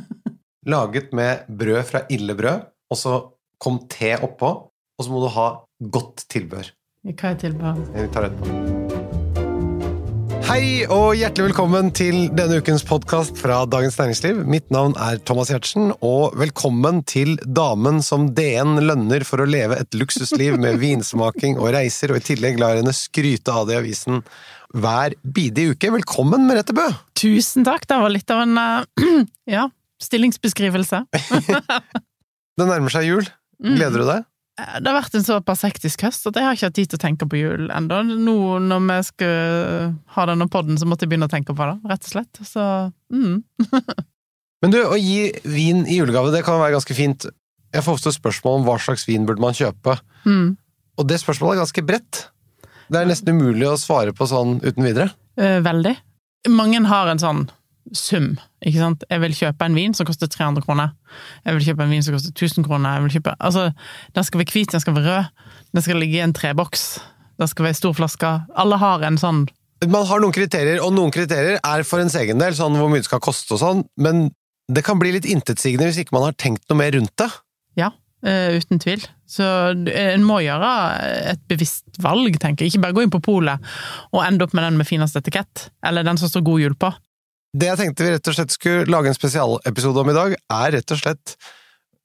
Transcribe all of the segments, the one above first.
Laget med brød fra Ille Brød, og så kom te oppå, og så må du ha godt tilbør. Hva er tilbør? Vi tar det etterpå. Hei og hjertelig velkommen til denne ukens podkast fra Dagens Næringsliv. Mitt navn er Thomas Giertsen, og velkommen til damen som DN lønner for å leve et luksusliv med vinsmaking og reiser, og i tillegg lar henne skryte av det i avisen hver bidige uke. Velkommen, Merete Bø! Tusen takk, det var litt av en eh, ja, stillingsbeskrivelse. Det nærmer seg jul. Gleder du deg? Eh, Det har vært en såpass hektisk høst at jeg har ikke hatt tid til å tenke på jul ennå. Nå når vi skal ha denne podden, så måtte jeg begynne å tenke på det, rett og slett. Så mm. Men du, å gi vin i julegave, det kan være ganske fint. Jeg får ofte spørsmål om hva slags vin burde man kjøpe, Mm. og det spørsmålet er ganske bredt. Det er nesten umulig å svare på sånn uten videre. Eh, Veldig. Mange har en sånn sum, ikke sant. Jeg vil kjøpe en vin som koster 300 kroner. Jeg vil kjøpe en vin som koster 1000 kroner. Jeg vil kjøpe Altså, den skal være hvit, den skal være rød. Den skal ligge i en treboks. Den skal være stor flaske. Alle har en sånn Man har noen kriterier, og noen kriterier er for ens egen del, sånn hvor mye det skal koste og sånn, men det kan bli litt intetsigende hvis ikke man har tenkt noe mer rundt det. Ja, uh, uten tvil. Så en må gjøre et bevisst valg, tenker jeg. Ikke bare gå inn på polet og ende opp med den med finest etikett, eller den som står God jul på. Det jeg tenkte vi rett og slett skulle lage en spesialepisode om i dag, er rett og slett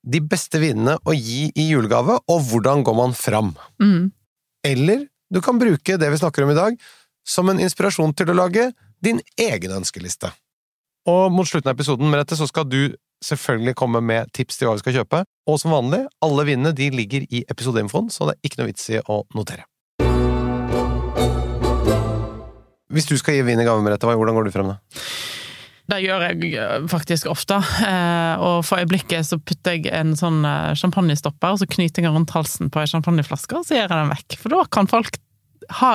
de beste vinene å gi i julegave, og hvordan går man fram. Mm. Eller du kan bruke det vi snakker om i dag, som en inspirasjon til å lage din egen ønskeliste. Og mot slutten av episoden Merete, så skal du selvfølgelig komme med tips til hva vi skal kjøpe. Og som vanlig, alle vinene de ligger i episodeinfoen, så det er ikke noe vits i å notere. Hvis du skal gi vin i gave, Merete, hvordan går du frem da? Det gjør jeg eh, faktisk ofte, eh, og for øyeblikket så putter jeg en sånn eh, champagnestopper, og så knyter jeg den rundt halsen på ei champagneflaske, og så gir jeg den vekk. For da kan folk ha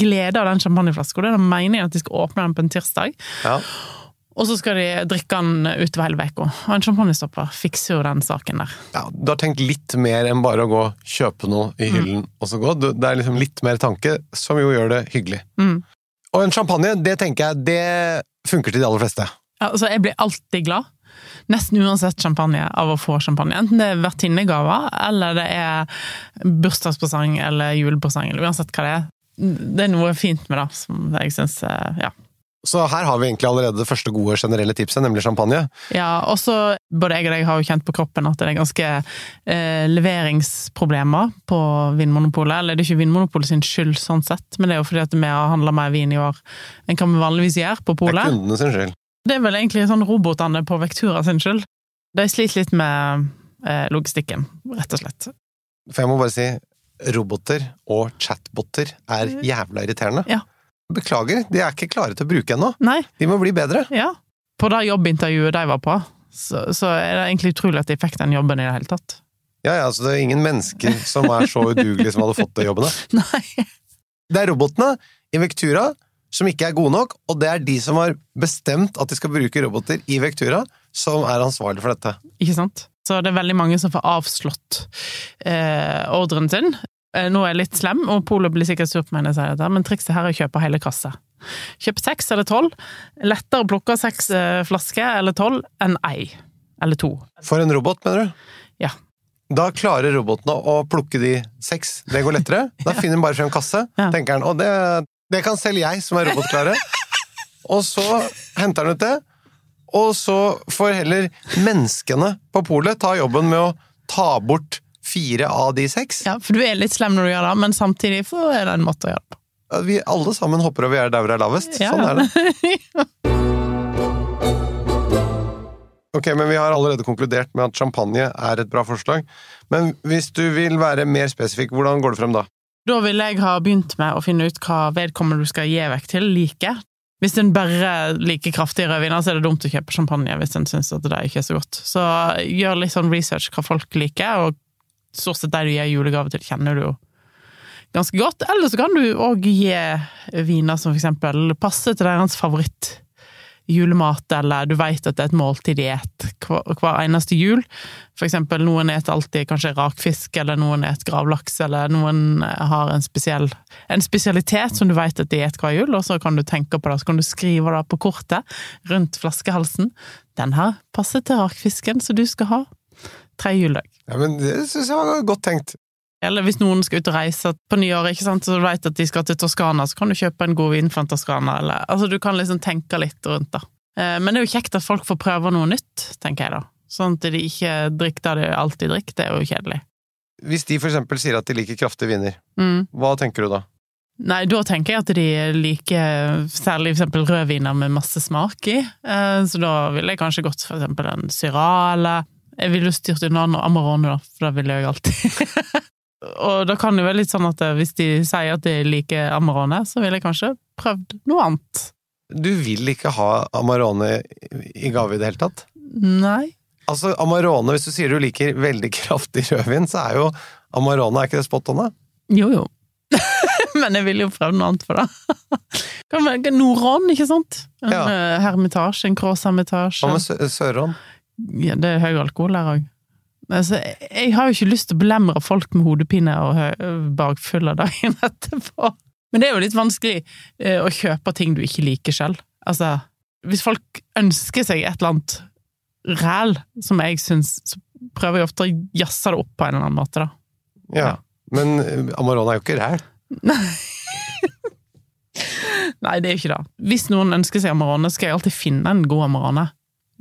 glede av den champagneflaska, det er da meningen at de skal åpne den på en tirsdag. Ja. Og så skal de drikke den utover hele uka. Og en champagnestopper fikser jo den saken der. ja, du har tenkt litt mer enn bare å gå kjøpe noe i hyllen og så gå. Det er liksom litt mer tanke, som jo gjør det hyggelig. Mm. Og en champagne, det tenker jeg, det funker til de aller fleste. Altså, jeg blir alltid glad. Nesten uansett champagne av å få champagne. Enten det er vertinnegaver, eller det er bursdagspresang eller julepresang, eller uansett hva det er. Det er noe fint med det, som jeg syns Ja. Så her har vi egentlig allerede det første gode generelle tipset, nemlig champagne. ja og så både jeg og deg har jo kjent på kroppen at det er ganske eh, leveringsproblemer på Vinmonopolet. Eller det er ikke Vinmonopolet sin skyld, sånn sett, men det er jo fordi at vi har handla mer vin i år enn hva vi vanligvis gjør på Det er kundene sin skyld. Det er vel egentlig sånn robotene på Vektura sin skyld. De sliter litt med eh, logistikken, rett og slett. For jeg må bare si, roboter og chatboter er jævla irriterende. Ja. Beklager, de er ikke klare til å bruke ennå. De må bli bedre. ja. På det jobbintervjuet de var på, så, så er det egentlig utrolig at de fikk den jobben i det hele tatt. Ja, ja, altså Det er ingen mennesker som er så udugelige som hadde fått de jobbene. Nei. Det er robotene i Vectura som ikke er gode nok, og det er de som har bestemt at de skal bruke roboter i Vectura, som er ansvarlig for dette. Ikke sant? Så det er veldig mange som får avslått eh, ordren sin. Eh, nå er jeg litt slem, og Polo blir sikkert sur på meg når jeg sier dette, men trikset her er å kjøpe hele kassa. Kjøp seks eller tolv. Lettere å plukke seks eh, flasker eller tolv enn ei. Eller to. For en robot, mener du? Ja. Da klarer robotene å plukke de seks. Det går lettere. Da finner den bare frem kasse, Ja. tenker den. Og det, det kan selv jeg, som er robotklare. Og så henter den ut det, og så får heller menneskene på polet ta jobben med å ta bort fire av de seks. Ja, for du er litt slem når du gjør det, men samtidig er det en måte å gjøre det på. Vi alle sammen hopper over gjerdet der hvor det er lavest. Sånn er det. Ok, men vi har allerede konkludert med at champagne er et bra forslag. Men hvis du vil være mer spesifikk, hvordan går det frem da? Da ville jeg ha begynt med å finne ut hva vedkommende du skal gi vekk til, liker. Hvis en bare liker kraftige rødviner, så er det dumt å kjøpe champagne hvis en syns at det ikke er så godt. Så gjør litt sånn research hva folk liker, og stort sett de du gir julegave til, kjenner du jo ganske godt. Eller så kan du òg gi viner som for eksempel passer til deres favoritt julemat, eller du veit at det er et måltid de et hver, hver eneste jul. For eksempel, noen et alltid kanskje rakfisk, eller noen et gravlaks, eller noen har en, spesiell, en spesialitet som du veit at de et hver jul, og så kan du tenke på det, så kan du skrive det på kortet rundt flaskehalsen. Den her passer til rakfisken som du skal ha tre juledag. Ja, men Det syns jeg var godt tenkt. Eller hvis noen skal ut og reise på nyåret, ikke sant, så du vet at de skal til Toskana, så kan du kjøpe en god vin fra Toskana, eller Altså, du kan liksom tenke litt rundt det. Eh, men det er jo kjekt at folk får prøve noe nytt, tenker jeg da. Sånn at de ikke drikker det de alltid drikker, det er jo kjedelig. Hvis de for eksempel sier at de liker kraftige viner, Mm. hva tenker du da? Nei, da tenker jeg at de liker særlig for eksempel rødviner med masse smak i, Eh, så da ville jeg kanskje gått for eksempel en Syrah, eller jeg ville jo styrt unna Amarone, da, for det ville jeg alltid. Og da kan det være litt sånn at eh, hvis de sier at de liker Amarone, så ville jeg kanskje prøvd noe annet. Du vil ikke ha Amarone i gave i det hele tatt? Nei. Altså, Amarone, hvis du sier du liker veldig kraftig rødvin, så er jo Amarone, er ikke det spot on, da? Jo, jo. Men jeg ville jo prøvd noe annet for det. Nordrån, ikke sant? En Ja. eh, hermitasje, en Cross hermitasje. Hva med Sø- Sørån? Ja, det er høy alkohol der òg. Altså, jeg har jo ikke lyst til å belemre folk med hodepine og bakfulle dagen etterpå. Men det er jo litt vanskelig eh, å kjøpe ting du ikke liker selv. Altså, hvis folk ønsker seg et eller annet ræl som jeg syns, så prøver jeg ofte å jazze det opp på en eller annen måte, da. Ja. Ja. Men eh, Amarone er jo ikke ræl. Nei, det er jo ikke det. Hvis noen ønsker seg Amarone, skal jeg alltid finne en god Amarone.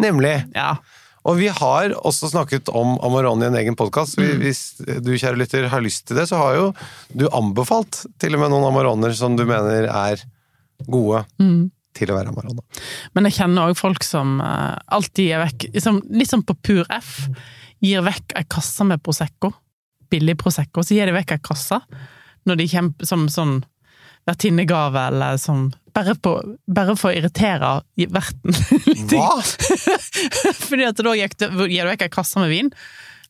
Nemlig. Ja. Og vi har også snakket om Amoroni i en egen podkast. Mm. Hvis du, kjære lytter, har lyst til det, så har jo du anbefalt til og med noen Amoroner som du mener er gode Mm. til å være Amarone. Men jeg kjenner òg folk som eh, alltid gir vekk liksom, Litt sånn på pur F. Gir vekk ei kasse med Prosecco. Billig Prosecco. Så gir de vekk ei kasse når de kommer som sånn vertinnegave, eller som bare, på, bare for å irritere verten. Hva?! Fordi at da gir du vekk ei kasse med vin,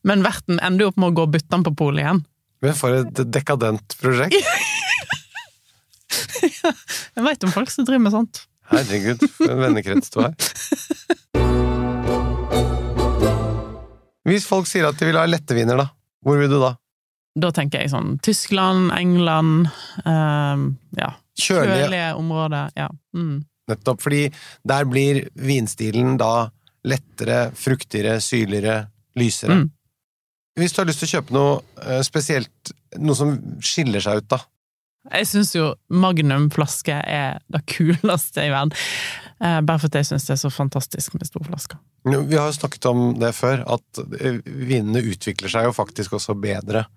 men verten ender jo opp med å gå og bytte den på polet igjen. Men for et dekadent prosjekt. Jeg veit om folk som driver med sånt. Herregud, for en vennekrets du har. Hvis folk sier at de vil ha lette viner, da? Hvor vil du da? Da tenker jeg sånn Tyskland, England ehm, Ja. Kjølige. Kjølige områder. Ja. Mm. Nettopp fordi der blir vinstilen da lettere, fruktigere, syrligere, lysere. Mm. Hvis du har lyst til å kjøpe noe eh, spesielt, noe som skiller seg ut, da. Jeg syns jo Magnum-flaske er det kuleste i verden. Eh, bare fordi jeg syns det er så fantastisk med storflasker. Vi har jo snakket om det før, at eh, vinene utvikler seg jo faktisk også bedre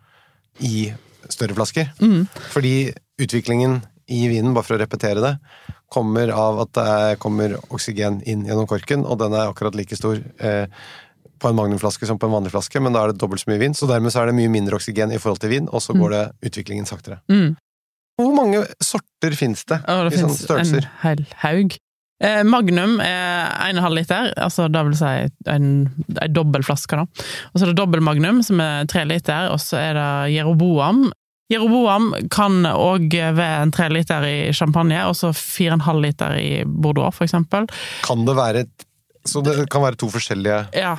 i større flasker. Mm. Fordi utviklingen i vinen, bare for å repetere det, kommer av at det er, kommer oksygen inn gjennom korken, og den er akkurat like stor eh, på en magnumflaske som på en vanlig flaske, men da er det dobbelt så mye vin, så dermed så er det mye mindre oksygen i forhold til vin, og så går det utviklingen saktere. Mm. Hvor mange sorter finnes det, Og det i sånne størrelser? en hel haug. Eh, Magnum er 1,5 liter, altså det vil si en, en dobbel flaske, da. Og så er det dobbel Magnum, som er 3 liter, og så er det Jeroboam. Jeroboam kan òg være en 3 liter i champagne, og så 4,5 liter i Bordeaux, for eksempel. Kan det være et, Så det kan være to forskjellige Ja.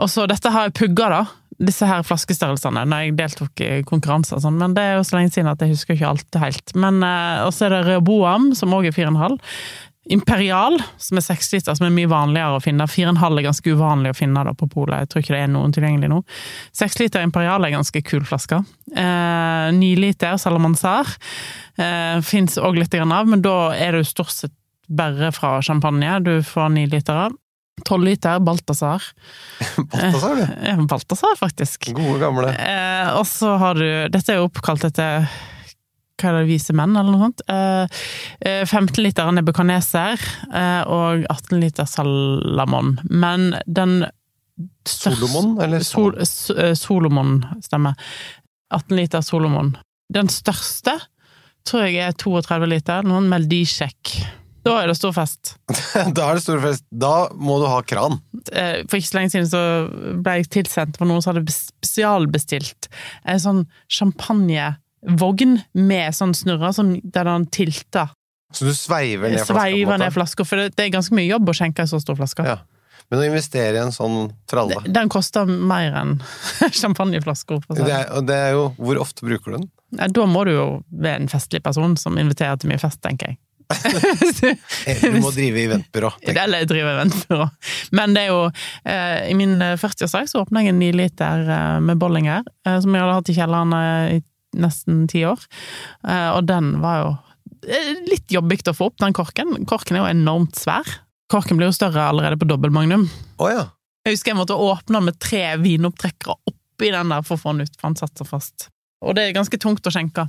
Og så dette har jeg pugga, da. Disse her flaskestørrelsene, når jeg deltok i konkurranser og sånn, men det er jo så lenge siden at jeg husker ikke alt helt. Men eh, Og så er det Rehoboam, som òg er 4,5. Imperial, som er 6 liter, som er mye vanligere å finne. 4,5 er ganske uvanlig å finne da på polet, jeg tror ikke det er noen tilgjengelig nå. 6 liter Imperial er ganske kul flaske. Eh, 9 liter Salamanzar eh, fins òg litt av, men da er det jo stort sett bare fra champagne du får 9 liter av. 12 liter Balthazar. Balthazar, du. Ja, Balthazar, faktisk. Gode, gamle. Eh, og så har du Dette er jo oppkalt etter hva er det, Vise menn, eller noe sånt. Eh, eh, 15 liter Nebukaneser eh, og 18 liter Salamon. Men den største Solomon, eller Sol, eh, Solomon, stemmer. 18 liter Solomon. Den største tror jeg er 32 liter, noen Meldisjek. Da er det stor fest. Da er det stor fest. Da må du ha kran. Eh, For ikke så lenge siden så ble jeg tilsendt for noen som hadde spesialbestilt en sånn champagnevogn med sånn snurrer, som, der den tilter. Så du sveiver ned flaska. Sveiver ned flasker, for det, det er ganske mye jobb å skjenke en så stor flaske. Ja. Men å investere i en sånn tralle Den koster mer enn champagneflasker. for det er, og det er jo Hvor ofte bruker du den? Ja, Da må du jo være en festlig person som inviterer til mye fest, tenker jeg. Eh, Du må drive eventbyrå. Eller drive eventbyrå. Men det er jo eh, I min eh, 40-årsdag så åpna jeg en 9 liter eh, med Bollinger, eh, som jeg hadde hatt i kjelleren eh, i nesten ti år. Eh, og den var jo eh, litt jobbig å få opp, den korken. Korken er jo enormt svær. Korken blir jo større allerede på dobbel magnum. Oh, ja. Jeg husker jeg måtte åpne den med tre vinopptrekkere oppi den der for å få den ut, for den satt så fast. Og det er ganske tungt å skjenke.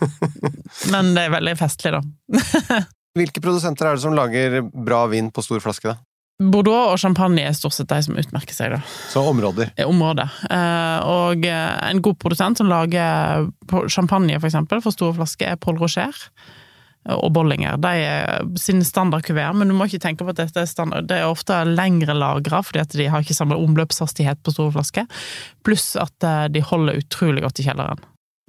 Men det er veldig festlig, da. Hvilke produsenter er det som lager bra vin på stor flaske? da? Bordeaux og champagne er stort sett de som utmerker seg, da. Så områder. i området. Eh, og eh, en god produsent som lager champagne, for eksempel, for store flasker, er Paul Rocher og Bollinger. De er sin standardkuvert, men du må ikke tenke på at dette er standard. Det er ofte lengre lagra, fordi at de har ikke samme omløpshastighet på store flasker. Pluss at eh, de holder utrolig godt i kjelleren.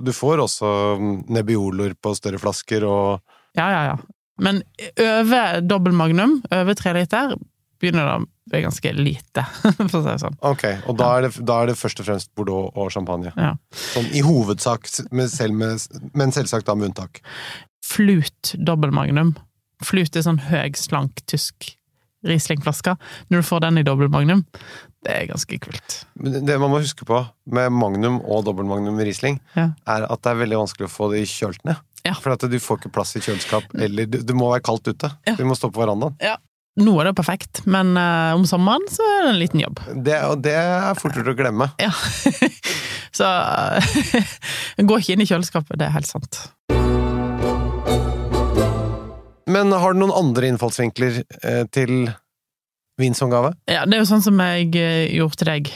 Du får også mm, på større flasker og Ja, ja, ja. Men over dobbel magnum, over tre liter, begynner det å bli ganske lite, for å si det sånn. Ok, og da er, det, da er det først og fremst Bordeaux og champagne. Ja. Sånn i hovedsak, men, selv med, men selvsagt da med unntak. Flut dobbeltmagnum. Flut er sånn høg, slank, tysk Riesling-flaske. Når du får den i dobbeltmagnum, det er ganske kult. Det man må huske på med Magnum og dobbeltmagnum Riesling, Ja. er at det er veldig vanskelig å få det kjølt ned. Ja. For at du får ikke plass i kjøleskap, eller du, du må være kaldt ute. Ja. Du må stå på verandaen. Nå er det perfekt, men uh, om sommeren så er det en liten jobb. Det, og det er fort gjort å glemme. Ja. så eh, gå ikke inn i kjøleskapet, det er helt sant. Men har du noen andre innfallsvinkler eh, til vin som gave? Ja, det er jo sånn som jeg eh, gjorde til deg.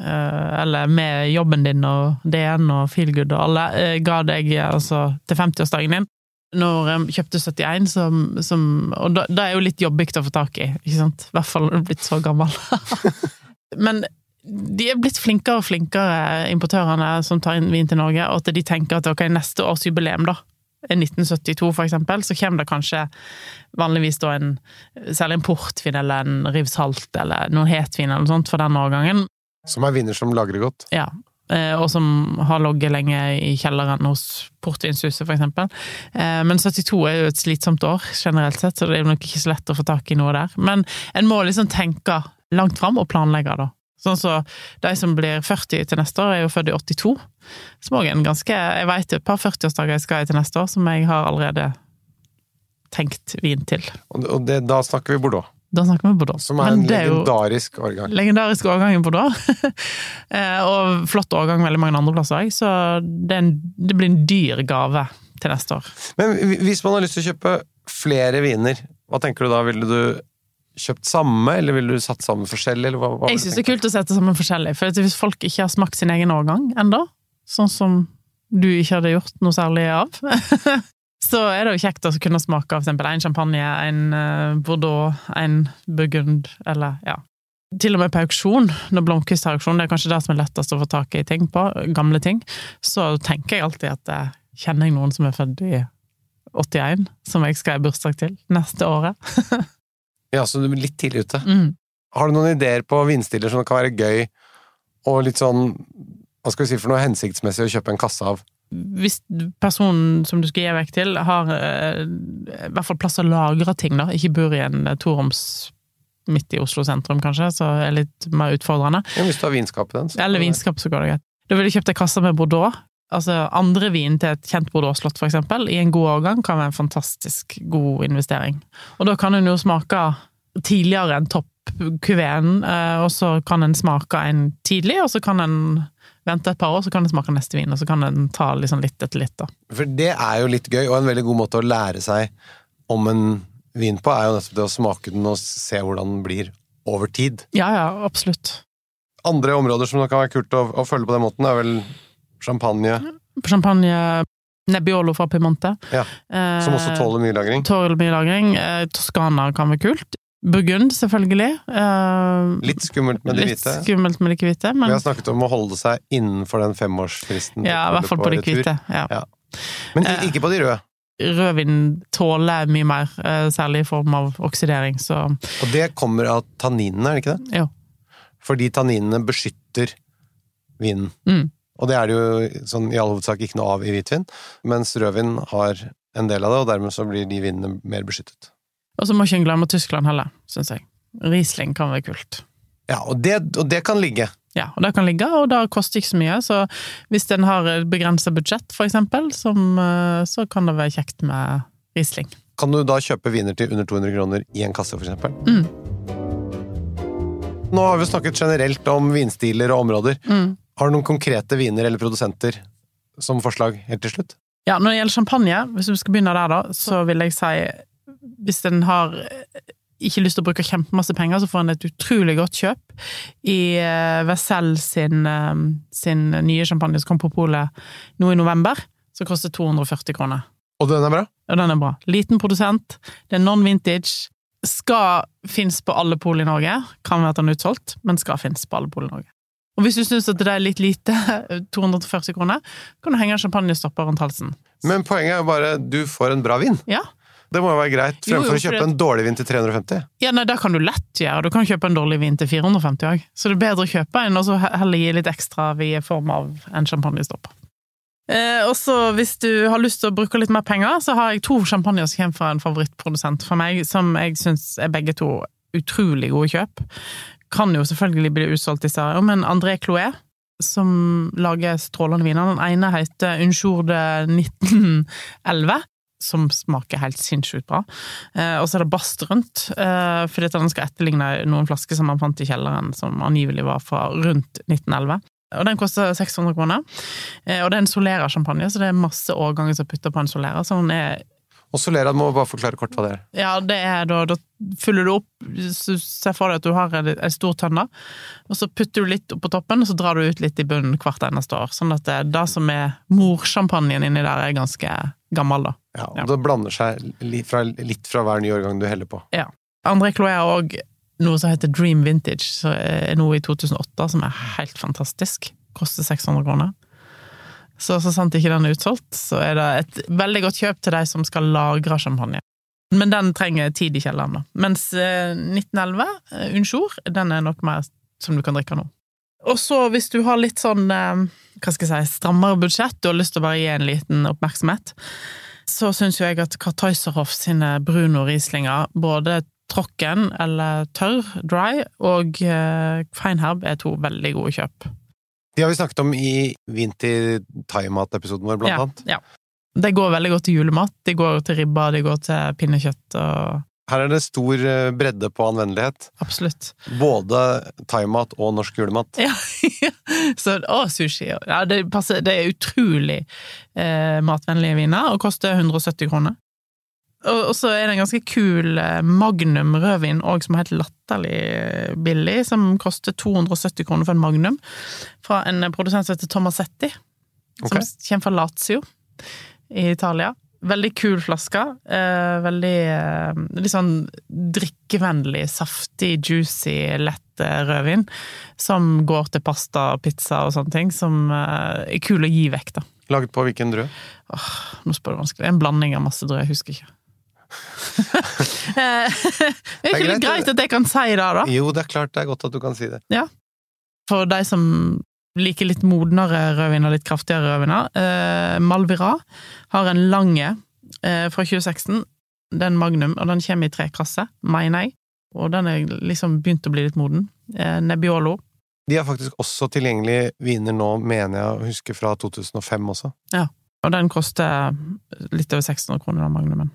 Eh, eller med jobben din og DN og Feelgood og alle, eh, ga deg altså til 50-årsdagen din. Når jeg kjøpte 71, som, som Og da, da er jo litt jobbig å få tak i, ikke sant? I hvert fall når du er blitt så gammel. Men de er blitt flinkere og flinkere, importørene som tar inn vin til Norge, og at de tenker at ok, neste års jubileum, da, er 1972 for eksempel, så kommer det kanskje vanligvis da en særlig en portvin eller en rivsalt eller noen hetvin eller noe sånt for den årgangen. Som er viner som lagrer godt. Ja. Eh, Og som har ligget lenge i kjelleren hos Portvinshuset, eksempel. Eh, Men 72 er jo et slitsomt år, generelt sett, så det er nok ikke så lett å få tak i noe der. Men en må liksom tenke langt fram og planlegge, da. Sånn så de som blir 40 til neste år, er jo født i 82. Som òg er en ganske Jeg veit et par 40-årsdager jeg skal i til neste år, som jeg har allerede tenkt vin til. Og det, da snakker vi Bordeaux, Da snakker vi Bordeaux. som er en er legendarisk årgang. legendarisk årgang i Bordeaux. Eh, og flott årgang veldig mange andre plasser òg, så det, en, det blir en dyr gave til neste år. Men hvis man har lyst til å kjøpe flere viner, hva tenker du da? Ville du kjøpt samme, eller ville du satt sammen forskjellig? Eller hva, hva Jeg syns det er kult å sette sammen forskjellig, for hvis folk ikke har smakt sin egen årgang enda, sånn som du ikke hadde gjort noe særlig av, så er det jo kjekt å kunne smake av eksempel en champagne, en eh, Bordeaux, en Burgund, eller ja. Til og med på auksjon, når Blomkvist har auksjon, det er kanskje det som er lettest å få tak i ting på, gamle ting, så tenker jeg alltid at jeg kjenner jeg noen som er født i 81, som jeg skal i bursdag til neste året? Ja, så du er litt tidlig ute. Mm. Har du noen ideer på vinstiller som kan være gøy, og litt sånn, hva skal vi si for noe hensiktsmessig å kjøpe en kasse av? Hvis personen som du skal gi vekk til, har eh, i hvert fall plass å lagre ting, da, ikke bor i en eh, toroms midt i Oslo sentrum, kanskje, så er det litt mer utfordrende. Ja, hvis du har vinskap i den. så- Eller vinskap, så går det greit. Da ville jeg kjøpt ei kasse med Bordeaux. Altså andre vin til et kjent Bordeaux-slott, for eksempel, i en god årgang, kan være en fantastisk god investering. Og da kan en jo smake tidligere enn topp-kuveen, eh, og så kan en smake en tidlig, og så kan en Vente et par år, så kan det smake neste vin, og så kan den ta liksom litt etter litt. da. For det er jo litt gøy, og en veldig god måte å lære seg om en vin på, er jo nettopp det å smake den og se hvordan den blir over tid. Ja, ja, absolutt. Andre områder som det kan være kult å, å følge på den måten, er vel champagne, Champagne Nebbiolo fra Piemonte. Ja, som også tåler mye lagring. Tåler mye lagring. Eh, Toskana kan være kult. Burgund, selvfølgelig. Uh, Litt skummelt med de litt hvite. skummelt med de hvite, Vi har snakket om å holde seg innenfor den femårsfristen. ja, i hvert fall på de hvite. Ja. Ja. Men Eh. ikke på de røde. Rødvin tåler mye mer, eh, særlig i form av oksidering, så Og det kommer av tanninene, er det ikke det? jo. Fordi tanninene beskytter vinen. Mm. Og det er det jo sånn, i all hovedsak ikke noe av i hvitvin, mens rødvin har en del av det, og dermed så blir de vinene mer beskyttet. Og så må ikke en glemme Tyskland heller, syns jeg. Riesling kan være kult. Ja, og det, og det kan ligge. Ja, og det kan ligge, og det koster ikke så mye, så hvis en har begrensa budsjett, for eksempel, som, eh, så kan det være kjekt med Riesling. Kan du da kjøpe viner til under 200 kroner i en kasse, for eksempel? Mm. Nå har vi snakket generelt om vinstiler og områder. Mm. Har du noen konkrete viner eller produsenter som forslag helt til slutt? Ja, når det gjelder champagne, hvis vi skal begynne der da, så vil jeg si, hvis en har ikke lyst til å bruke kjempemasse penger, så får en et utrolig godt kjøp i Vercel sin, eh, sin nye champagne som kom på polet nå i november, som koster 240 kroner. Og den er bra? Og den er bra. Liten produsent, det er non-vintage, skal finnes på alle pol i Norge. Kan være at den er utsolgt, men skal finnes på alle pol i Norge. Og hvis du syns at det er litt lite, 240 kroner, kan du henge en champagnestopper rundt halsen. Men poenget er jo bare du får en bra vin. Ja, Det må jo være greit, Jo, jo, fremfor å kjøpe det... en dårlig vin til 350. Ja, nei, det kan du lett gjøre. Du kan kjøpe en dårlig vin til 450 òg. Så det er bedre å kjøpe en, og så heller gi litt ekstra i form av en champagnestopp. Eh, og så hvis du har lyst til å bruke litt mer penger, så har jeg to champagner som kommer fra en favorittprodusent for meg, som jeg syns er begge to utrolig gode kjøp. Kan jo selvfølgelig bli utsolgt disse her, men André Cloé som lager strålende viner. Den ene heter Unjour de 1911 som smaker helt sinnssykt bra. Eh, og så er det bast rundt, eh, fordi at den skal etterligne noen flasker som man fant i kjelleren, som angivelig var fra rundt 1911. Og den koster 600 kroner. Eh, og det er en Solera-sjampanje, så det er masse årganger som putter på en Solera. Så den er Og Solera må bare forklare kort hva det er. ja, det er da Da fyller du opp så Se for deg at du har en, en stor tønne, og så putter du litt opp på toppen, og så drar du ut litt i bunnen hvert eneste år. Sånn at det, det som er morsjampanjen inni der, er ganske gammel, da. Ja, og Ja. Det blander seg litt fra, litt fra hver nye årgang du heller på. Ja. André Cloé har òg noe som heter Dream Vintage, som er noe i 2008 som er helt fantastisk. Koster 600 kroner. Så så sant ikke den er utsolgt, så er det et veldig godt kjøp til de som skal lagre champagne. Men den trenger tid i kjelleren, da. Mens eh, 1911, eh, Unjour, den er nok mer som du kan drikke nå. Og så hvis du har litt sånn, eh, hva skal jeg si, strammere budsjett, du har lyst til å bare gi en liten oppmerksomhet, så syns jo jeg at Karteuserhoff sine Bruno Rieslinger, både tråkken eller tørr, dry, og eh, feinherb er to veldig gode kjøp. De har vi snakket om i Vin til thaimat-episoden vår, blant ja, annet. Ja. De går veldig godt til julemat. De går til ribba, de går til pinnekjøtt og Her er det stor eh, bredde på anvendelighet. Absolutt. Både thaimat og norsk julemat. Ja. Så, og sushi. Ja, det, passer, det er utrolig eh, matvennlige viner, og koster 170 kroner. Og, og så er det en ganske kul eh, Magnum rødvin òg, som er helt latterlig eh, billig, som koster 270 kroner for en Magnum, fra en produsent som heter Tomasetti, okay. som kommer fra Lazio i Italia. Veldig kul flaske. Eh, veldig eh, litt sånn drikkevennlig, saftig, juicy, lett eh, rødvin. Som går til pasta, og pizza og sånne ting. Som eh, er kul å gi vekk, da. Laget på hvilken drue? Nå spør du vanskelig. En blanding av masse drø, jeg husker ikke. Eh, det er ikke greit, er greit at jeg kan si det, da? Jo, det er klart det er godt at du kan si det. Ja. For de som liker litt modnere rødviner, litt kraftigere rødviner. Eh, Malvira har en lange eh, fra 2016. Det er en Magnum, og den kommer i tre krasser, mener jeg. Og den er liksom begynt å bli litt moden. Eh, Nebbiolo. De har faktisk også tilgjengelige viner nå, mener jeg å huske, fra 2005 også. Ja, Og den koster litt over 600 kroner, den Magnumen.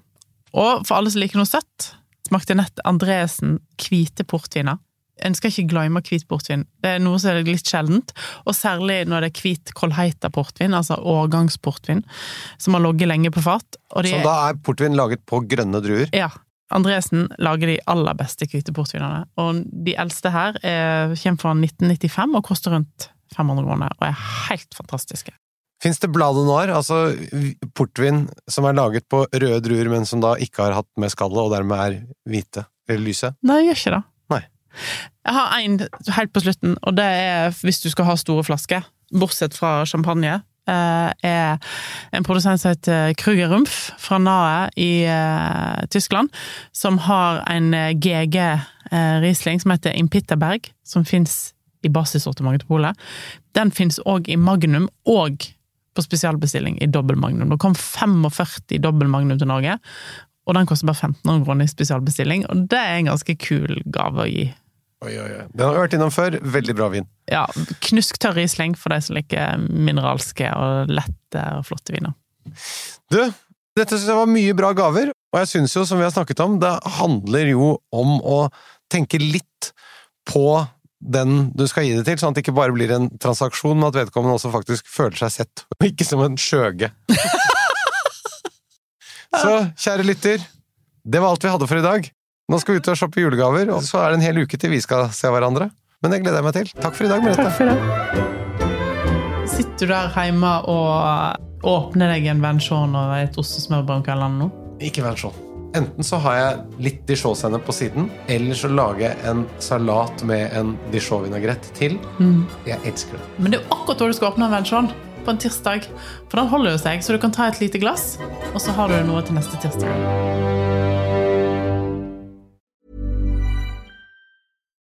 Og for alle som liker noe søtt, smakte nett Andresen hvite portviner. En skal ikke glemme hvit portvin. Det er noe som er litt sjeldent, og særlig når det er hvit Kolheita-portvin, altså årgangsportvin, som har ligget lenge på fat. Og Så da er portvin laget på grønne druer. Ja. Andresen lager de aller beste hvite portvinene, og de eldste her er, kommer fra 1995 og koster rundt 500 kroner, og er helt fantastiske. Fins det Blade Noir, altså portvin som er laget på røde druer, men som da ikke har hatt med skallet, og dermed er hvite eller lyse? Nei, jeg gjør ikke det. Jeg har en helt på slutten, og det er hvis du skal ha store flasker, bortsett fra champagne, eh, er en produsent som heter Kruger Rumpf fra Nae i eh, Tyskland, som har en GG eh, Riesling som heter Impitterberg, som fins i basissortimentet til Polet. Den fins òg i Magnum, og på spesialbestilling i dobbel Magnum. Det kom 45 dobbel Magnum til Norge, og den koster bare 1500 kroner i spesialbestilling, og det er en ganske kul gave å gi. Oi, oi, oi. Den har vi vært innom før. Veldig bra vin. Ja, knusktørr Riesling for de som liker mineralske og lette og flotte viner. Du, dette synes jeg var mye bra gaver, og jeg synes jo, som vi har snakket om, det handler jo om å tenke litt på den du skal gi det til, sånn at det ikke bare blir en transaksjon, men at vedkommende også faktisk føler seg sett, og ikke som en skjøge. Så, kjære lytter, det var alt vi hadde for i dag. Nå skal vi ut og shoppe julegaver, og så er det en hel uke til vi skal se hverandre. Men det gleder jeg meg til. Takk for i dag, Merete. for det. Sitter du der hjemme og åpner deg en Venchon og et ostesmørbrød eller noe? Ikke sånn. Enten så har jeg litt dijon-sennep på siden, eller så lager jeg en salat med en dijon-vinagrett til. Jeg elsker det. Men det er jo akkurat da du skal åpne en Venchon. På en tirsdag. For den holder jo seg, så du kan ta et lite glass, og så har du noe til neste tirsdag.